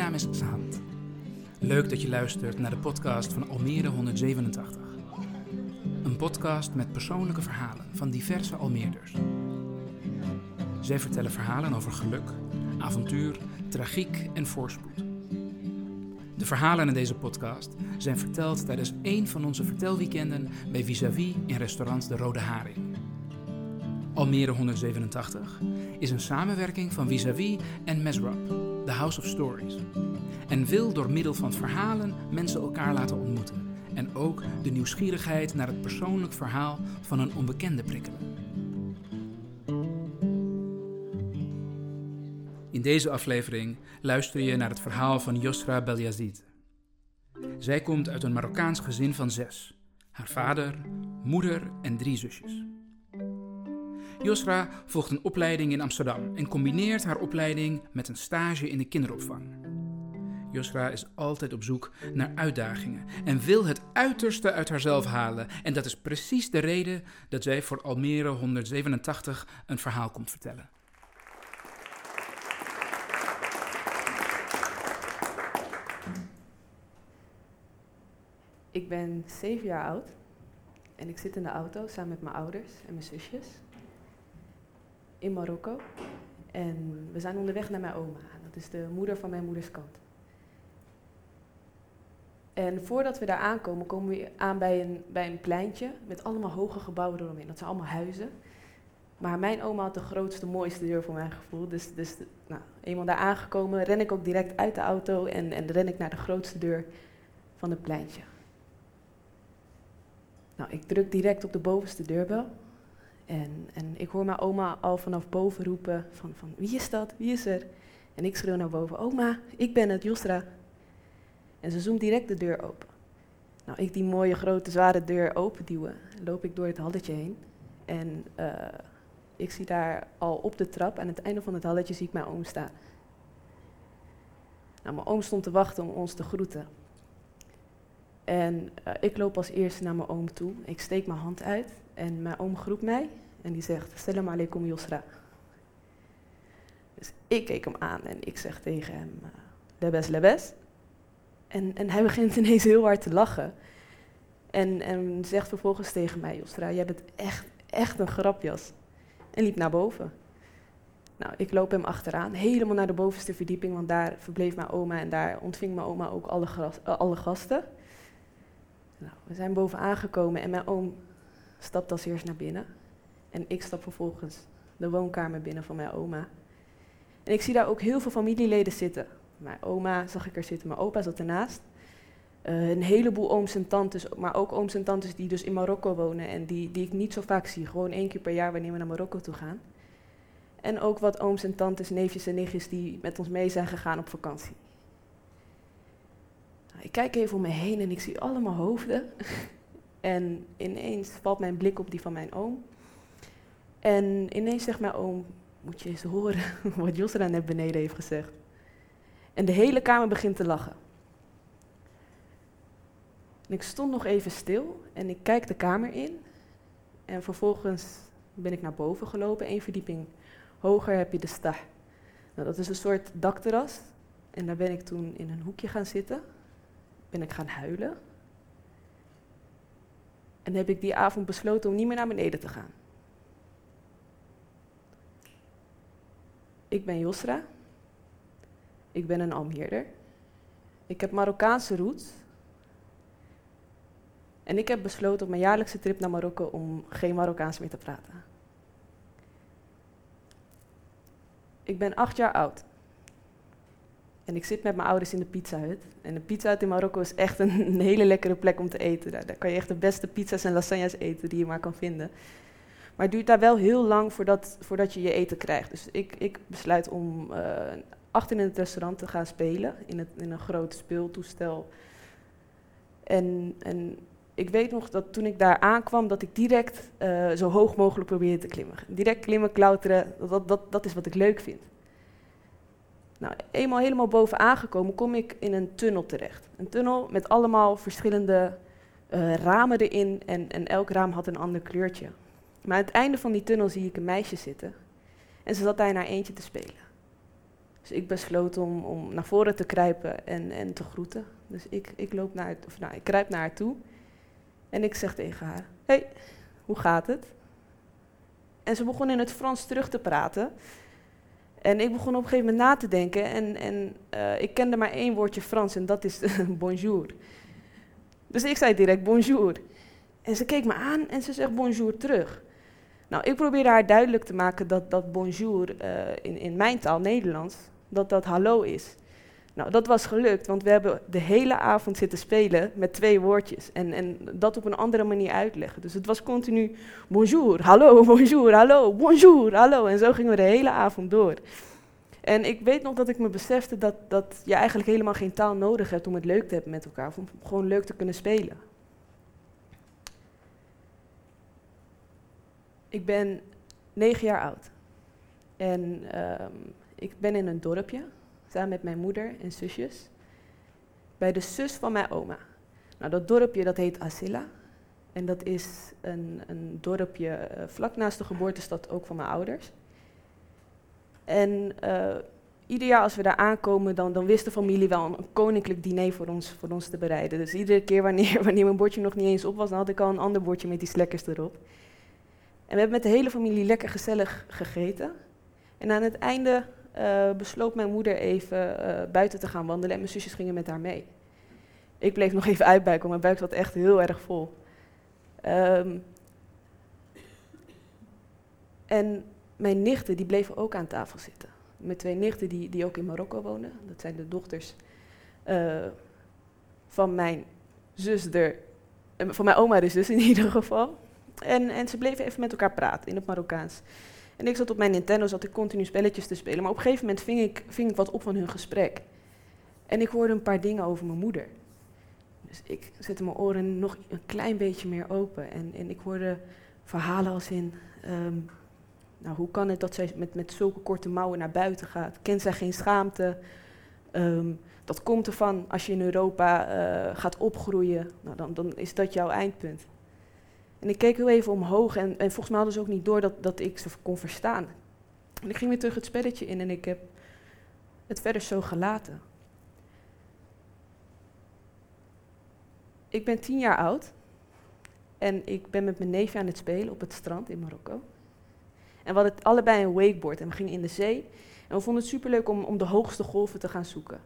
naam is Zahand. Leuk dat je luistert naar de podcast van Almere 187. Een podcast met persoonlijke verhalen van diverse Almeerders. Zij vertellen verhalen over geluk, avontuur, tragiek en voorspoed. De verhalen in deze podcast zijn verteld tijdens één van onze vertelweekenden bij Vis-à-vis in restaurant De Rode Haring. Almere 187 is een samenwerking van Vis-à-vis en Mesrap, The House of Stories. En wil door middel van verhalen mensen elkaar laten ontmoeten. En ook de nieuwsgierigheid naar het persoonlijk verhaal van een onbekende prikkelen. In deze aflevering luister je naar het verhaal van Yosra Beljazid. Zij komt uit een Marokkaans gezin van zes. Haar vader, moeder en drie zusjes. Yosra volgt een opleiding in Amsterdam en combineert haar opleiding met een stage in de kinderopvang. Yosra is altijd op zoek naar uitdagingen en wil het uiterste uit haarzelf halen. En dat is precies de reden dat zij voor Almere 187 een verhaal komt vertellen. Ik ben zeven jaar oud en ik zit in de auto samen met mijn ouders en mijn zusjes in Marokko. En we zijn onderweg naar mijn oma. Dat is de moeder van mijn moeders kant. En voordat we daar aankomen, komen we aan bij een, bij een pleintje met allemaal hoge gebouwen eromheen. Dat zijn allemaal huizen. Maar mijn oma had de grootste, mooiste deur voor mijn gevoel. Dus, dus nou, eenmaal daar aangekomen, ren ik ook direct uit de auto en, en ren ik naar de grootste deur van het pleintje. Nou, ik druk direct op de bovenste deurbel. En, en ik hoor mijn oma al vanaf boven roepen van, van wie is dat, wie is er? En ik schreeuw naar boven, oma, ik ben het, Josra. En ze zoomt direct de deur open. Nou, ik die mooie grote zware deur openduwen, loop ik door het halletje heen. En uh, ik zie daar al op de trap, aan het einde van het halletje zie ik mijn oom staan. Nou, mijn oom stond te wachten om ons te groeten. En uh, ik loop als eerste naar mijn oom toe. Ik steek mijn hand uit en mijn oom groet mij en die zegt, Salam alaikum Yosra. Dus ik keek hem aan en ik zeg tegen hem, uh, lebes, lebes. En, en hij begint ineens heel hard te lachen. En, en zegt vervolgens tegen mij, Yosra, jij bent echt, echt een grapjas. En liep naar boven. Nou, ik loop hem achteraan, helemaal naar de bovenste verdieping, want daar verbleef mijn oma en daar ontving mijn oma ook alle, uh, alle gasten. Nou, we zijn boven aangekomen en mijn oom stapt als eerst naar binnen. En ik stap vervolgens de woonkamer binnen van mijn oma. En ik zie daar ook heel veel familieleden zitten. Mijn oma zag ik er zitten, mijn opa zat ernaast. Uh, een heleboel ooms en tantes, maar ook ooms en tantes die dus in Marokko wonen en die, die ik niet zo vaak zie. Gewoon één keer per jaar wanneer we naar Marokko toe gaan. En ook wat ooms en tantes, neefjes en nichtjes die met ons mee zijn gegaan op vakantie. Ik kijk even om me heen en ik zie allemaal hoofden. en ineens valt mijn blik op die van mijn oom. En ineens zegt mijn oom, moet je eens horen wat Josra net beneden heeft gezegd. En de hele kamer begint te lachen. En ik stond nog even stil en ik kijk de kamer in. En vervolgens ben ik naar boven gelopen, één verdieping hoger heb je de stah. Nou, dat is een soort dakterras. En daar ben ik toen in een hoekje gaan zitten. Ben ik gaan huilen. En heb ik die avond besloten om niet meer naar beneden te gaan. Ik ben Josra. Ik ben een Almeerder. Ik heb Marokkaanse roots. En ik heb besloten op mijn jaarlijkse trip naar Marokko om geen Marokkaans meer te praten. Ik ben acht jaar oud. En ik zit met mijn ouders in de pizzahut. En de pizzahut in Marokko is echt een, hele lekkere plek om te eten. Daar, kan je echt de beste pizza's en lasagnes eten die je maar kan vinden. Maar het duurt daar wel heel lang voordat, voordat je je eten krijgt. Dus ik, ik besluit om uh, achter in het restaurant te gaan spelen. In, het, in een groot speeltoestel. En, en ik weet nog dat toen ik daar aankwam, dat ik direct uh, zo hoog mogelijk probeerde te klimmen. Direct klimmen, klauteren, dat, dat, dat is wat ik leuk vind. Nou, eenmaal helemaal boven aangekomen, kom ik in een tunnel terecht. Een tunnel met allemaal verschillende uh, ramen erin en, en elk raam had een ander kleurtje. Maar aan het einde van die tunnel zie ik een meisje zitten. En ze zat daar naar eentje te spelen. Dus ik besloot om, om naar voren te kruipen en, en te groeten. Dus ik, ik, loop naar, of nou, ik kruip naar haar toe en ik zeg tegen haar: hey, hoe gaat het? En ze begon in het Frans terug te praten. En ik begon op een gegeven moment na te denken. En, en uh, ik kende maar één woordje Frans en dat is bonjour. Dus ik zei direct bonjour. En ze keek me aan en ze zegt bonjour terug. Nou, ik probeerde haar duidelijk te maken dat, dat bonjour uh, in, in mijn taal, Nederlands, dat dat hallo is. Nou, dat was gelukt, want we hebben de hele avond zitten spelen met twee woordjes. En, en dat op een andere manier uitleggen. Dus het was continu bonjour, hallo, bonjour, hallo, bonjour, hallo. En zo gingen we de hele avond door. En ik weet nog dat ik me besefte dat, dat je eigenlijk helemaal geen taal nodig hebt om het leuk te hebben met elkaar. Om gewoon leuk te kunnen spelen. Ik ben negen jaar oud. En um, ik ben in een dorpje, samen met mijn moeder en zusjes, bij de zus van mijn oma. Nou, dat dorpje dat heet Asila. En dat is een, een dorpje uh, vlak naast de geboortestad ook van mijn ouders. En uh, ieder jaar als we daar aankomen, dan, dan wist de familie wel een, koninklijk diner voor ons, voor ons te bereiden. Dus iedere keer wanneer, wanneer mijn bordje nog niet eens op was, dan had ik al een ander bordje met die slekkers erop. En we hebben met de hele familie lekker gezellig gegeten. En aan het einde uh, besloot mijn moeder even uh, buiten te gaan wandelen en mijn zusjes gingen met haar mee. Ik bleef nog even uitbuiken, want mijn buik zat echt heel erg vol. Um, en mijn nichten die bleven ook aan tafel zitten. Mijn twee nichten die, die ook in Marokko wonen. Dat zijn de dochters uh, van mijn zuster, van mijn oma dus, dus in ieder geval. En, en ze bleven even met elkaar praten in het Marokkaans. En ik zat op mijn Nintendo, zat ik continu spelletjes te spelen. Maar op een gegeven moment ving ik, ving ik wat op van hun gesprek. En ik hoorde een paar dingen over mijn moeder. Dus ik zette mijn oren nog een klein beetje meer open. En, en ik hoorde verhalen als in... Um, nou, hoe kan het dat zij met, met zulke korte mouwen naar buiten gaat? Kent zij geen schaamte? Um, dat komt ervan als je in Europa uh, gaat opgroeien. Nou, dan, dan is dat jouw eindpunt. En ik keek heel even omhoog en, en volgens mij hadden ze ook niet door dat, dat ik ze kon verstaan. En ik ging weer terug het spelletje in en ik heb het verder zo gelaten. Ik ben tien jaar oud en ik ben met mijn neefje aan het spelen op het strand in Marokko. En we hadden allebei een wakeboard en we gingen in de zee. En we vonden het superleuk om, om de hoogste golven te gaan zoeken.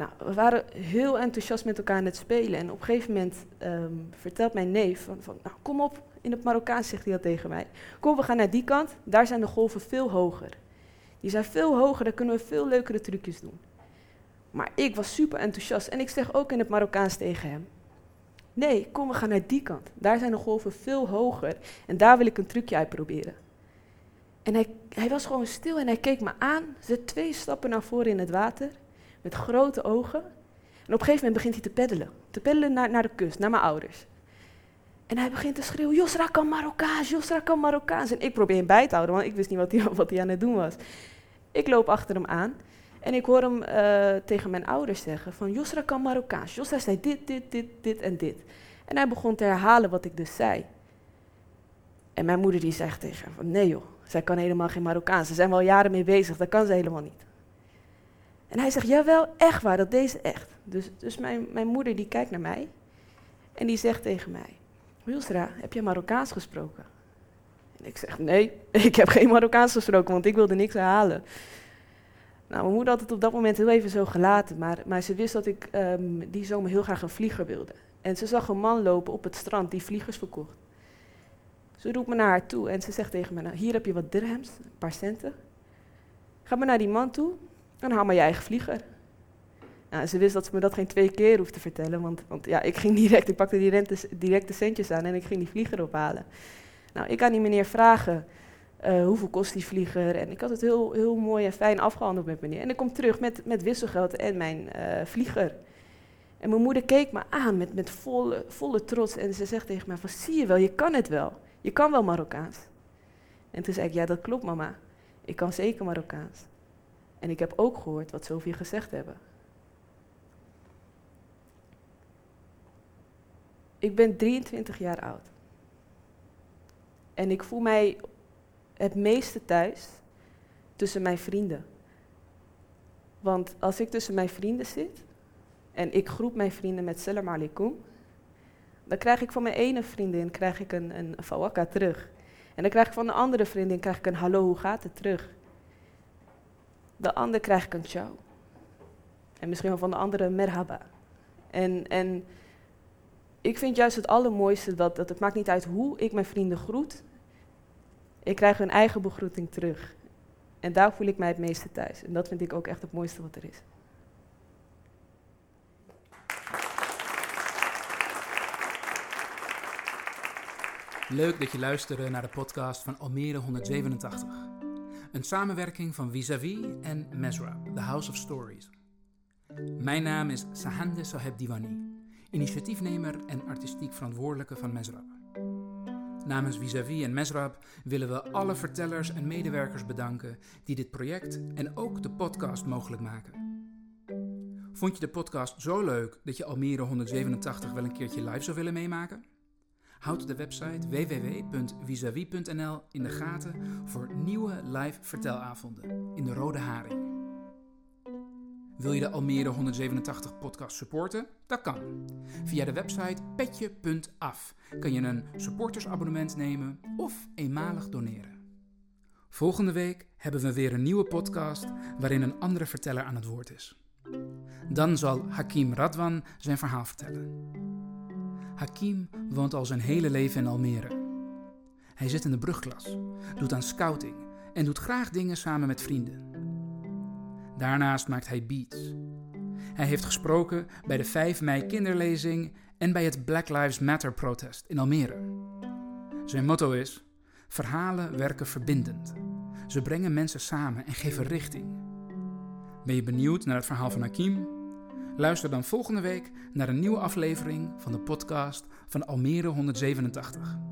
Nou, we waren heel enthousiast met elkaar aan het spelen. En op een gegeven moment um, vertelt mijn neef van, van nou, kom op, in het Marokkaans zegt hij dat tegen mij. Kom, we gaan naar die kant, daar zijn de golven veel hoger. Die zijn veel hoger, daar kunnen we veel leukere trucjes doen. Maar ik was super enthousiast en ik zeg ook in het Marokkaans tegen hem. Nee, kom, we gaan naar die kant. Daar zijn de golven veel hoger en daar wil ik een trucje uitproberen. En hij, hij was gewoon stil en hij keek me aan, zet twee stappen naar voren in het water met grote ogen. En op een gegeven moment begint hij te peddelen. Te peddelen naar, naar de kust, naar mijn ouders. En hij begint te schreeuwen, Josra kan Marokkaans, Josra kan Marokkaans. En ik probeer hem bij te houden, want ik wist niet wat hij, wat hij aan het doen was. Ik loop achter hem aan en ik hoor hem uh, tegen mijn ouders zeggen van Josra kan Marokkaans. Josra zei dit, dit, dit, dit en dit. En hij begon te herhalen wat ik dus zei. En mijn moeder die zegt tegen hem van nee joh, zij kan helemaal geen Marokkaans. Ze zijn wel jaren mee bezig, dat kan ze helemaal niet. En hij zegt, jawel, echt waar, dat deze echt. Dus, dus mijn, mijn moeder die kijkt naar mij en die zegt tegen mij, Wilsra, heb je Marokkaans gesproken? En ik zeg, nee, ik heb geen Marokkaans gesproken, want ik wilde niks herhalen. Nou, mijn moeder had het op dat moment heel even zo gelaten, maar, maar ze wist dat ik um, die zomer heel graag een vlieger wilde. En ze zag een man lopen op het strand die vliegers verkocht. Ze roept me naar haar toe en ze zegt tegen me, nou, hier heb je wat dirhams, een paar centen. Ga maar naar die man toe dan haal maar je eigen vlieger. Nou, ze wist dat ze me dat geen twee keer hoefde te vertellen, want, want ja, ik ging direct, ik pakte direct, direct de centjes aan en ik ging die vlieger ophalen. Nou, ik kan die meneer vragen, uh, hoeveel kost die vlieger? En ik had het heel, heel mooi en fijn afgehandeld met meneer. En ik kom terug met, met wisselgeld en mijn uh, vlieger. En mijn moeder keek me aan met, met volle, volle trots en ze zegt tegen mij van, zie je wel, je kan het wel. Je kan wel Marokkaans. En toen zei ik, ja dat klopt mama, ik kan zeker Marokkaans. En ik heb ook gehoord wat Sofie gezegd hebben. Ik ben 23 jaar oud. En ik voel mij het meeste thuis tussen mijn vrienden. Want als ik tussen mijn vrienden zit en ik groep mijn vrienden met salam alaikum, dan krijg ik van mijn ene vriendin krijg ik een, een terug. En dan krijg ik van de andere vriendin krijg ik een hallo, hoe gaat het terug. De ander krijg ik een ciao. En misschien wel van de andere merhaba. En, en ik vind juist het allermooiste dat, dat het maakt niet uit hoe ik mijn vrienden groet. Ik krijg hun eigen begroeting terug. En daar voel ik mij het meeste thuis. En dat vind ik ook echt het mooiste wat er is. Leuk dat je luisterde naar de podcast van Almere 187. Een samenwerking van Vis-a-vis en Mesrab, The House of Stories. Mijn naam is Sahande Saheb Diwani, initiatiefnemer en artistiek verantwoordelijke van Mesrab. Namens Vis-a-vis en Mesrab willen we alle vertellers en medewerkers bedanken die dit project en ook de podcast mogelijk maken. Vond je de podcast zo leuk dat je Almere 187 wel een keertje live zou willen meemaken? Houd de website www.visavi.nl in de gaten voor nieuwe live vertelavonden in de Rode Haring. Wil je de Almere 187 podcast supporten? Dat kan. Via de website petje.af kan je een supportersabonnement nemen of eenmalig doneren. Volgende week hebben we weer een nieuwe podcast waarin een andere verteller aan het woord is. Dan zal Hakim Radwan zijn verhaal vertellen. Hakim woont al zijn hele leven in Almere. Hij zit in de brugklas, doet aan scouting en doet graag dingen samen met vrienden. Daarnaast maakt hij beats. Hij heeft gesproken bij de 5 mei kinderlezing en bij het Black Lives Matter protest in Almere. Zijn motto is: Verhalen werken verbindend. Ze brengen mensen samen en geven richting. Ben je benieuwd naar het verhaal van Hakim? Luister dan volgende week naar een nieuwe aflevering van de podcast van Almere 187.